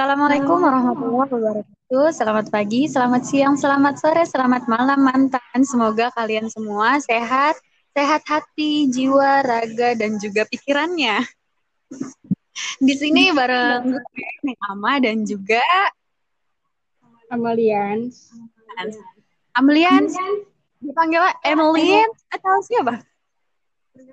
Assalamualaikum warahmatullahi wabarakatuh. Selamat pagi, selamat siang, selamat sore, selamat malam mantan. Semoga kalian semua sehat, sehat hati, jiwa, raga, dan juga pikirannya. Di sini bareng gue, Ama dan juga Amalian. Amelian. Dipanggil Emilian atau siapa?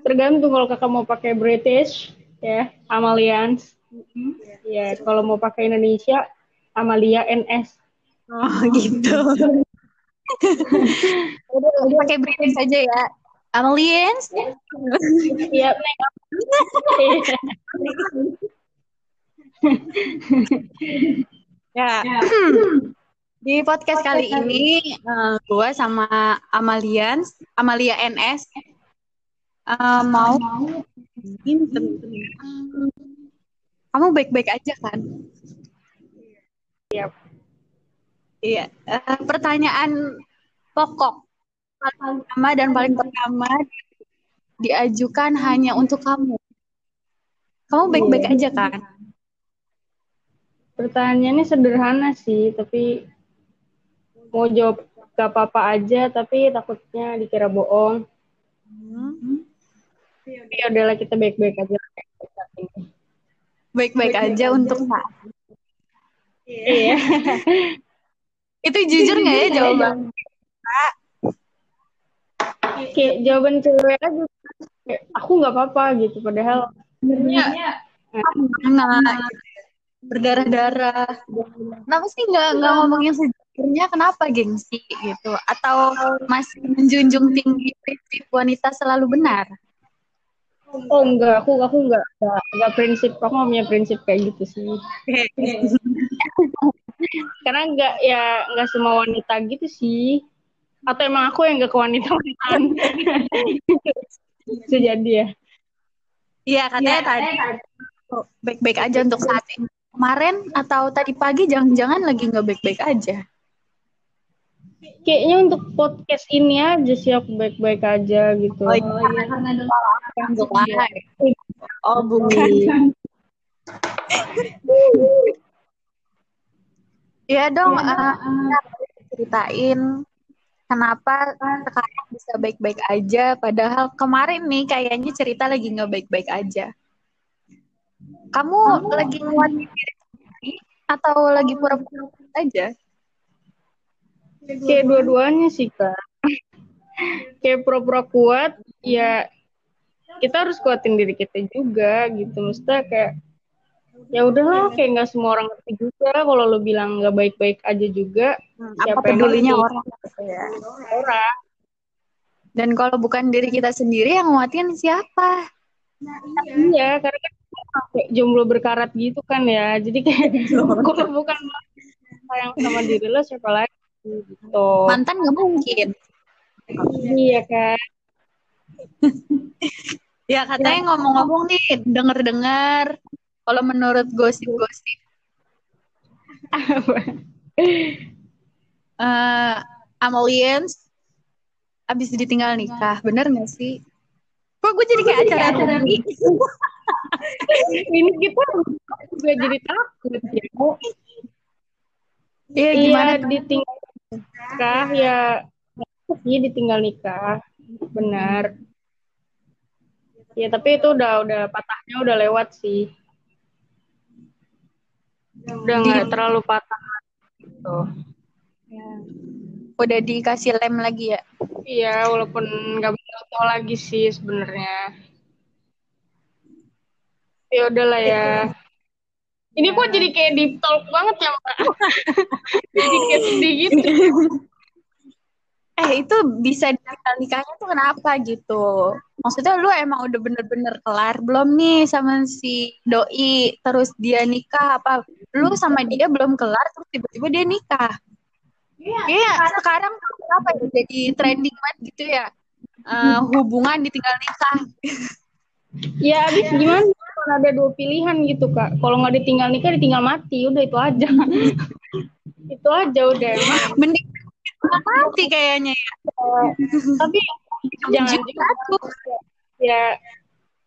Tergantung kalau kakak mau pakai British, ya, Amalian. Ya, kalau mau pakai Indonesia, Amalia NS. Oh gitu. Udah pakai British saja ya. Amelians. Iya, Ya. Di podcast kali ini eh, gue sama Amalian, Amalia NS eh, mau tentang kamu baik-baik aja kan? Iya. Iya. Eh, pertanyaan pokok paling pertama dan paling pertama diajukan hanya untuk kamu. Kamu baik-baik aja kan? Pertanyaannya sederhana sih, tapi mau jawab gak apa-apa aja, tapi takutnya dikira bohong. Hmm. Ya udahlah kita baik-baik aja. Baik-baik aja untuk saat. Iya. Itu jujur nggak ya jawaban? Kayak jawaban cewek aja. Kayak, aku nggak apa-apa gitu, padahal sebenarnya Nggak, berdarah-darah. Kenapa sih nggak nggak ngomong yang sejujurnya? Kenapa gengsi gitu? Atau masih menjunjung tinggi prinsip wanita selalu benar? Oh enggak, aku aku enggak enggak, enggak prinsip, aku nggak punya prinsip kayak gitu sih. Karena enggak ya enggak semua wanita gitu sih. Atau emang aku yang enggak ke wanita wanitaan. Bisa jadi ya. Iya katanya tadi oh, baik-baik aja untuk saat ini. Kemarin atau tadi pagi jangan-jangan lagi nggak baik-baik aja. Kayaknya untuk podcast ini aja sih aku baik-baik aja gitu. Oh iya, karena Oh bukan. Iya dong, eh, ceritain kenapa sekarang bisa baik-baik aja, padahal kemarin nih kayaknya cerita lagi nggak baik-baik aja. Kamu lagi nguatin diri sendiri atau lagi pura-pura aja? Kayak dua-duanya sih kak. Kayak pura-pura kuat, ya kita harus kuatin diri kita juga gitu. Maksudnya kayak ya udahlah kayak nggak semua orang ngerti juga kalau lo bilang nggak baik-baik aja juga Hmm, siapa apa pedulinya orang gitu ya. orang Dan kalau bukan diri kita sendiri yang nguatin siapa? iya karena kan kayak jomblo berkarat gitu kan ya jadi kayak kalau bukan sayang sama diri lo siapa lagi gitu Mantan nggak mungkin. iya kan Ya katanya ngomong-ngomong nih, denger-dengar kalau menurut gosip-gosip eh Amalians abis ditinggal nikah, bener nggak sih? Kok gue jadi kayak acara rugi? ini kita juga jadi takut ya Iya iya gimana? tuh? ditinggal nikah ya. Iya ditinggal nikah. Benar. Ya tapi itu udah udah patahnya udah lewat sih. Udah nggak terlalu patah gitu. Udah dikasih lem lagi ya? iya walaupun nggak betul lagi sih sebenarnya. Ya udahlah ya ini kok jadi kayak deep talk banget ya mbak jadi kayak sedih gitu Eh itu bisa ditinggal nikahnya tuh kenapa gitu? Maksudnya lu emang udah bener-bener kelar belum nih sama si doi terus dia nikah apa? Lu sama dia belum kelar terus tiba-tiba dia nikah. Iya, sekarang tuh kenapa ya jadi trending banget gitu ya? Eh, hubungan ditinggal nikah. ya abis gimana kalau ada dua pilihan gitu kak. Kalau nggak ditinggal nikah ditinggal mati. Udah itu aja. Itu aja udah. Mending mati kayaknya ya. tapi jangan Juga. Tuh. ya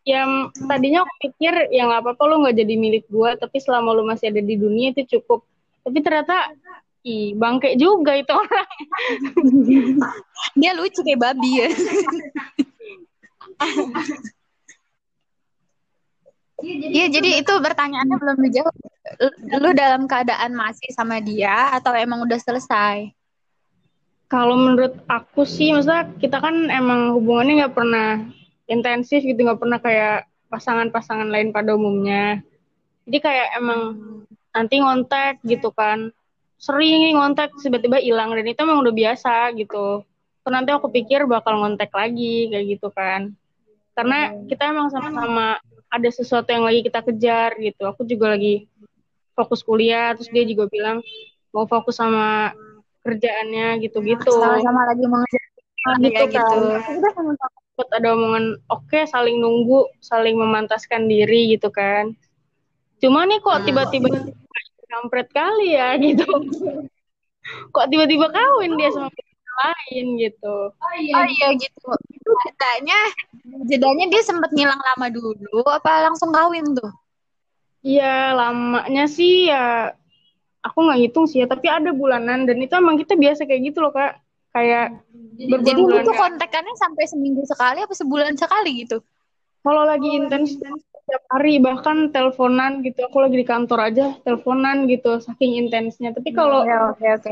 ya tadinya aku pikir ya nggak apa-apa lu nggak jadi milik gue tapi selama lu masih ada di dunia itu cukup. Tapi ternyata ih bangke juga itu orang. Dia lucu kayak babi ya. Iya, jadi itu pertanyaannya belum dijawab. Lu dalam keadaan masih sama dia atau emang udah selesai? kalau menurut aku sih maksudnya kita kan emang hubungannya nggak pernah intensif gitu nggak pernah kayak pasangan-pasangan lain pada umumnya. Jadi kayak emang nanti ngontek gitu kan. Sering ngontek tiba-tiba hilang dan itu emang udah biasa gitu. Terus nanti aku pikir bakal ngontek lagi kayak gitu kan. Karena kita emang sama-sama ada sesuatu yang lagi kita kejar gitu aku juga lagi fokus kuliah terus dia juga bilang mau fokus sama kerjaannya gitu-gitu Sama-sama lagi mengejar gitu kayak gitu. kan. Kita ada omongan oke saling nunggu, saling memantaskan diri gitu kan. Cuma nih kok tiba-tiba kampret kali ya gitu. kok tiba-tiba kawin dia sama lain gitu. Oh iya gitu. Itu jedanya, jedanya dia sempat ngilang lama dulu apa langsung kawin tuh? Iya, lamanya sih ya aku nggak ngitung sih ya, tapi ada bulanan dan itu emang kita biasa kayak gitu loh, Kak. Kayak Jadi tuh kayak- kontekannya sampai seminggu sekali apa sebulan sekali gitu? Kalau lagi intens setiap hari bahkan teleponan gitu. Aku lagi di kantor aja teleponan gitu saking intensnya. Tapi kalau oke oke.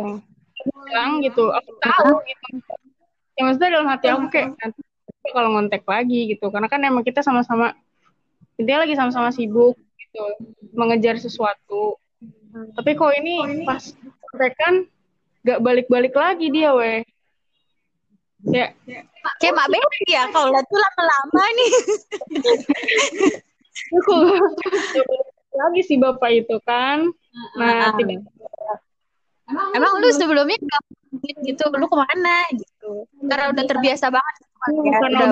Bilang gitu, aku tahu gitu. Ya maksudnya dalam hati aku kayak nanti kalau ngontek lagi gitu. Karena kan emang kita sama-sama intinya lagi sama-sama sibuk gitu mengejar sesuatu. Tapi kok ini pas kontekan gak balik-balik lagi dia weh. Ya, Kayak Mak Betty ya, kalau lihat tuh lama-lama nih. aku lagi si bapak itu kan. Nah, tiba Emang lu sebelumnya nggak gitu, lu ke mana gitu? Karena udah terbiasa banget. kan, ya, karena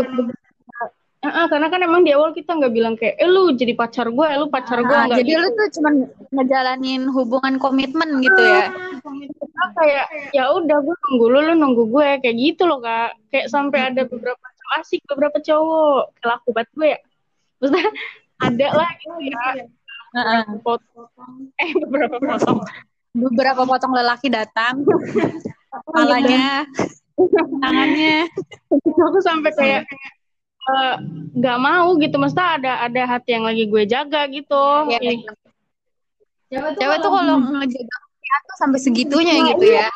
Ah, ah, karena kan emang di awal kita nggak bilang kayak, eh lu jadi pacar gue, lu pacar gue Nah, jadi gitu. lu tuh cuman ngejalanin hubungan komitmen gitu ya. Kita kayak ya udah gue nunggu lu, lu nunggu gue kayak gitu loh kak. Kayak sampai ada beberapa cowok asik, beberapa cowok kayak laku banget gue ya. Maksudnya ada lah gitu ya. Heeh. Potong, eh beberapa potong. Beberapa potong lelaki datang, kepalanya, tangannya. Aku sampai kayak eh, nggak mau gitu, maksudnya ada ada hati yang lagi gue jaga gitu. Iya. Ih, Cewek tuh kalau ngejaga ya tuh sampai segitunya gitu ya.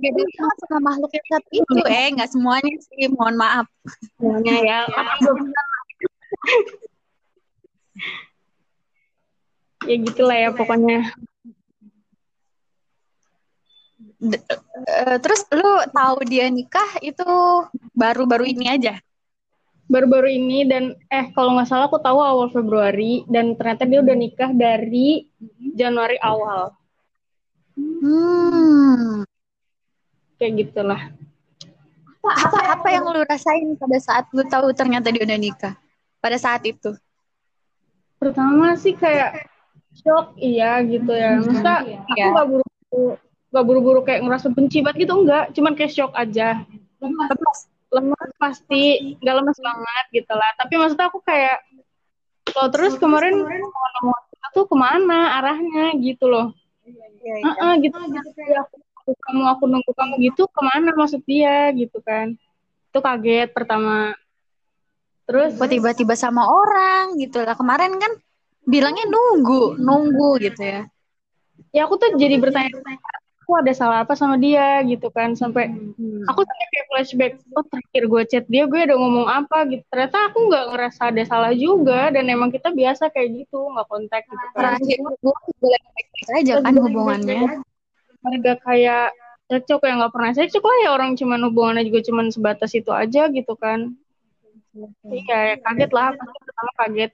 Beda banget sama makhluk yang satu itu, eh nggak semuanya sih, mohon maaf. semuanya ya. ya gitulah ya pokoknya. D- eh, terus lu tahu dia nikah itu baru-baru ini aja. Baru-baru ini dan eh kalau nggak salah aku tahu awal Februari dan ternyata dia udah nikah dari Januari awal. Hmm. Kayak gitulah. Apa apa yang lu rasain pada saat lu tahu ternyata dia udah nikah? Pada saat itu. Pertama sih kayak shock iya gitu ya. Masa aku Iya. nggak buru-buru nggak buru-buru kayak ngerasa benci banget gitu enggak, cuman kayak shock aja. Lemas. lemas. Pasti. Nggak lemas banget gitu lah. Tapi maksudnya aku kayak lo terus kemarin kita tuh ke mana arahnya gitu loh. Iya, Heeh, gitu. Ya, aku, aku- kamu aku nunggu kamu gitu ke mana maksud dia gitu kan. Itu kaget pertama. Terus tiba-tiba sama orang gitu lah. Kemarin kan bilangnya nunggu, nunggu gitu ya. ya aku tuh jadi bertanya aku ada salah apa sama dia gitu kan sampai aku sampai kayak flashback oh terakhir gue chat dia gue udah ngomong apa gitu. Ternyata aku nggak ngerasa ada salah juga dan emang kita biasa kayak gitu nggak kontak gitu kan. Terakhir gue boleh baik-baik aja kan hubungannya. harga kayak cocok yang nggak pernah cocok lah ya orang cuman hubungannya juga cuman sebatas itu aja gitu kan. Iya ya kaget lah pasti pertama kaget.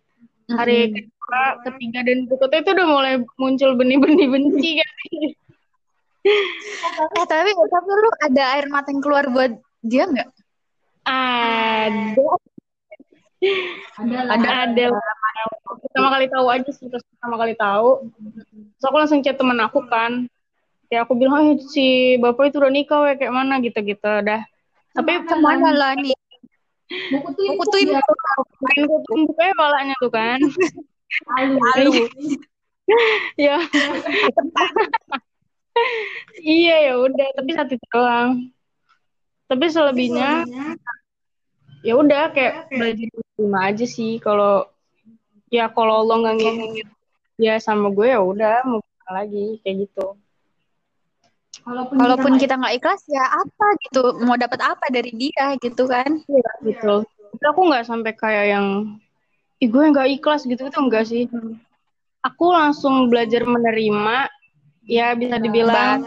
Hari kedua ketiga dan berikutnya itu udah mulai muncul benih-benih benci kan Eh tapi tapi lu ada air mata yang keluar buat dia nggak? ada. Ada ada. Pertama kali tahu aja sih terus pertama kali tahu. Terus aku langsung chat temen aku kan. Ya aku bilang oh si bapak itu udah nikah weh kayak mana? Gitu gitu dah. Tapi Ke mana lah nih? buku tuh buku tuh main kutu bukunya polanya tuh kan. Lalu ya iya ya udah tapi satu itu doang. Tapi selebihnya ya udah kayak belajar terima aja sih. Kalau ya kalau lo nggak ngingin ya sama gue ya udah mau apa lagi kayak gitu. Walaupun kita nggak ikhlas ya apa gitu mau dapat apa dari dia gitu kan? Iya gitu tapi aku nggak sampai kayak yang ih gue nggak ikhlas gitu itu enggak sih. Aku langsung belajar menerima ya bisa dibilang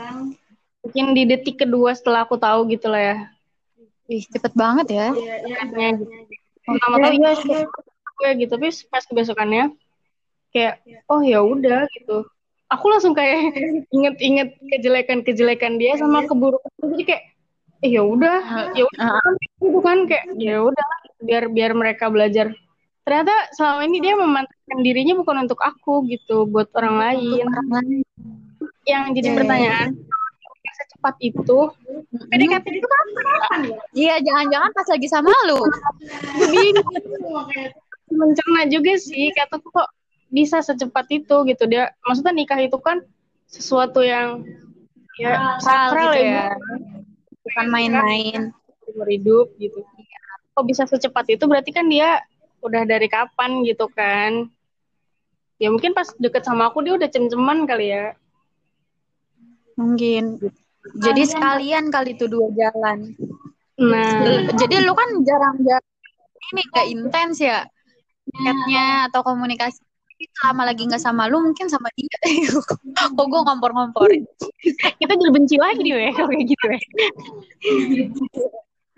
mungkin di detik kedua setelah aku tahu gitu lah ya. Ih, cepet banget ya. Kayaknya gitu. pertama kali gue gitu tapi pas kebesokannya kayak oh ya udah gitu. Aku langsung kayak inget-inget kejelekan-kejelekan dia sama keburukan jadi kayak eh ya udah ya udah gitu kan. Kayak ya udah biar biar mereka belajar. Ternyata selama ini dia memantapkan dirinya bukan untuk aku gitu buat orang lain. yang jadi pertanyaan secepat itu. PDKT itu kapan ya? Iya jangan-jangan pas lagi sama lu. Mencerna juga sih kataku kok bisa secepat itu gitu. Dia maksudnya nikah itu kan sesuatu yang ya sakral gitu ya, bukan main-main. Umur hidup gitu. Kok bisa secepat itu? Berarti kan dia udah dari kapan gitu kan? Ya mungkin pas deket sama aku dia udah cem-ceman kali ya. Mungkin jadi sekalian. kali itu dua jalan. Nah. Jadi lu kan jarang-jarang ini gak intens ya chatnya atau komunikasi. Selama lagi nggak sama lu mungkin sama dia. Kok gue ngompor-ngomporin? Kita jadi benci lagi nih weh kalau kayak gitu weh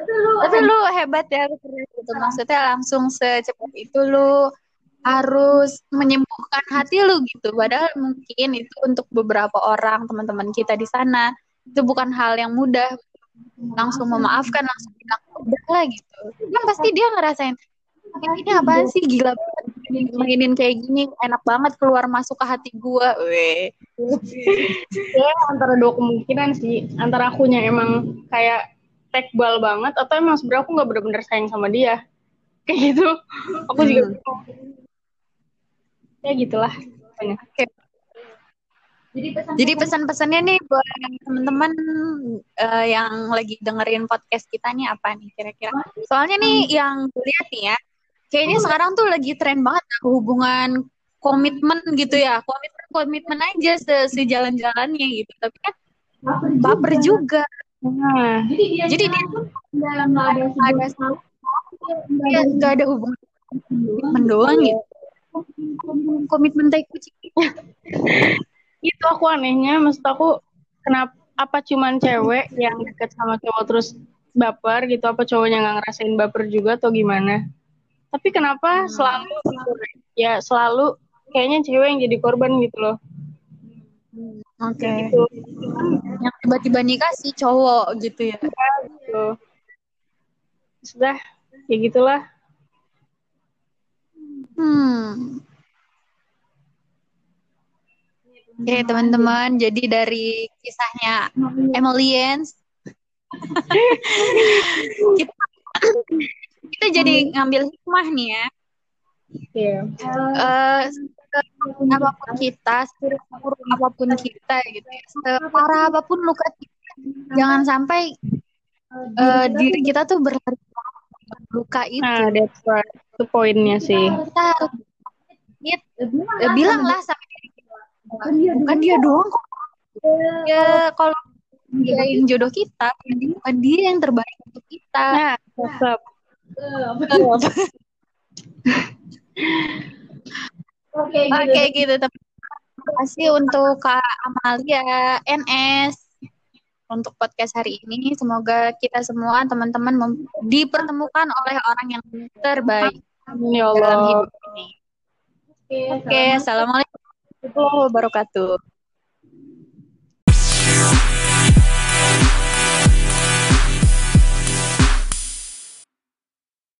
tapi lu hebat ya gitu. Maksudnya langsung secepat itu lu harus menyembuhkan hati lu gitu. Padahal mungkin itu untuk beberapa orang teman-teman kita di sana itu bukan hal yang mudah. Langsung memaafkan langsung bilang udah lah gitu. Kan pasti dia ngerasain ini apaan sih? Gila banget mainin kayak gini enak banget keluar masuk ke hati gua. Weh. Ya antara dua kemungkinan sih. Antara akunya emang kayak tekbal banget atau emang sebenarnya aku nggak bener-bener sayang sama dia. Kayak gitu. Aku juga bingung. ya gitulah. Pokoknya. Jadi pesan-pesannya nih buat teman-teman eh, yang lagi dengerin podcast kita nih apa nih kira-kira? Soalnya nih yang gue lihat nih ya kayaknya sekarang tuh lagi tren banget ya, hubungan komitmen gitu ya. Komitmen komitmen aja se sejalan-jalannya gitu. Tapi kan baper juga. nah. Jadi dia tuh dalam nggak ada ada dia nggak ada hubungan komitmen doang gitu. Komitmen tai kucing itu aku anehnya maksud aku kenapa apa cuman cewek yang deket sama cowok terus baper gitu? Apa cowoknya nggak ngerasain baper juga atau gimana? Tapi kenapa selalu ya selalu kayaknya cewek yang jadi korban gitu loh. Oke. Gitu. Yang tiba-tiba nikah si cowok gitu ya? Ya, gitu. Sudah ya gitulah. Hmm. Oke teman-teman, jadi dari kisahnya Emilians kita, kita jadi ngambil hikmah nih ya. Iya. Eh, se- apa pun kita, seburuk apa pun kita gitu ya, separah apa pun luka kita, jangan sampai eh, diri kita tuh berlarut luka itu. nah that's right itu poinnya sih Kita harus It, eh, bilang lah sama diri kita. Bukan dia doang kok. Ya kalau dia yang jodoh kita, bukan dia yang terbaik untuk kita. nah tetap Oke gitu. Terima kasih untuk Kak Amalia NS untuk podcast hari ini. Semoga kita semua teman-teman dipertemukan oleh orang yang terbaik Amin ya dalam Allah hidup ini. Oke, assalamualaikum warahmatullahi wabarakatuh.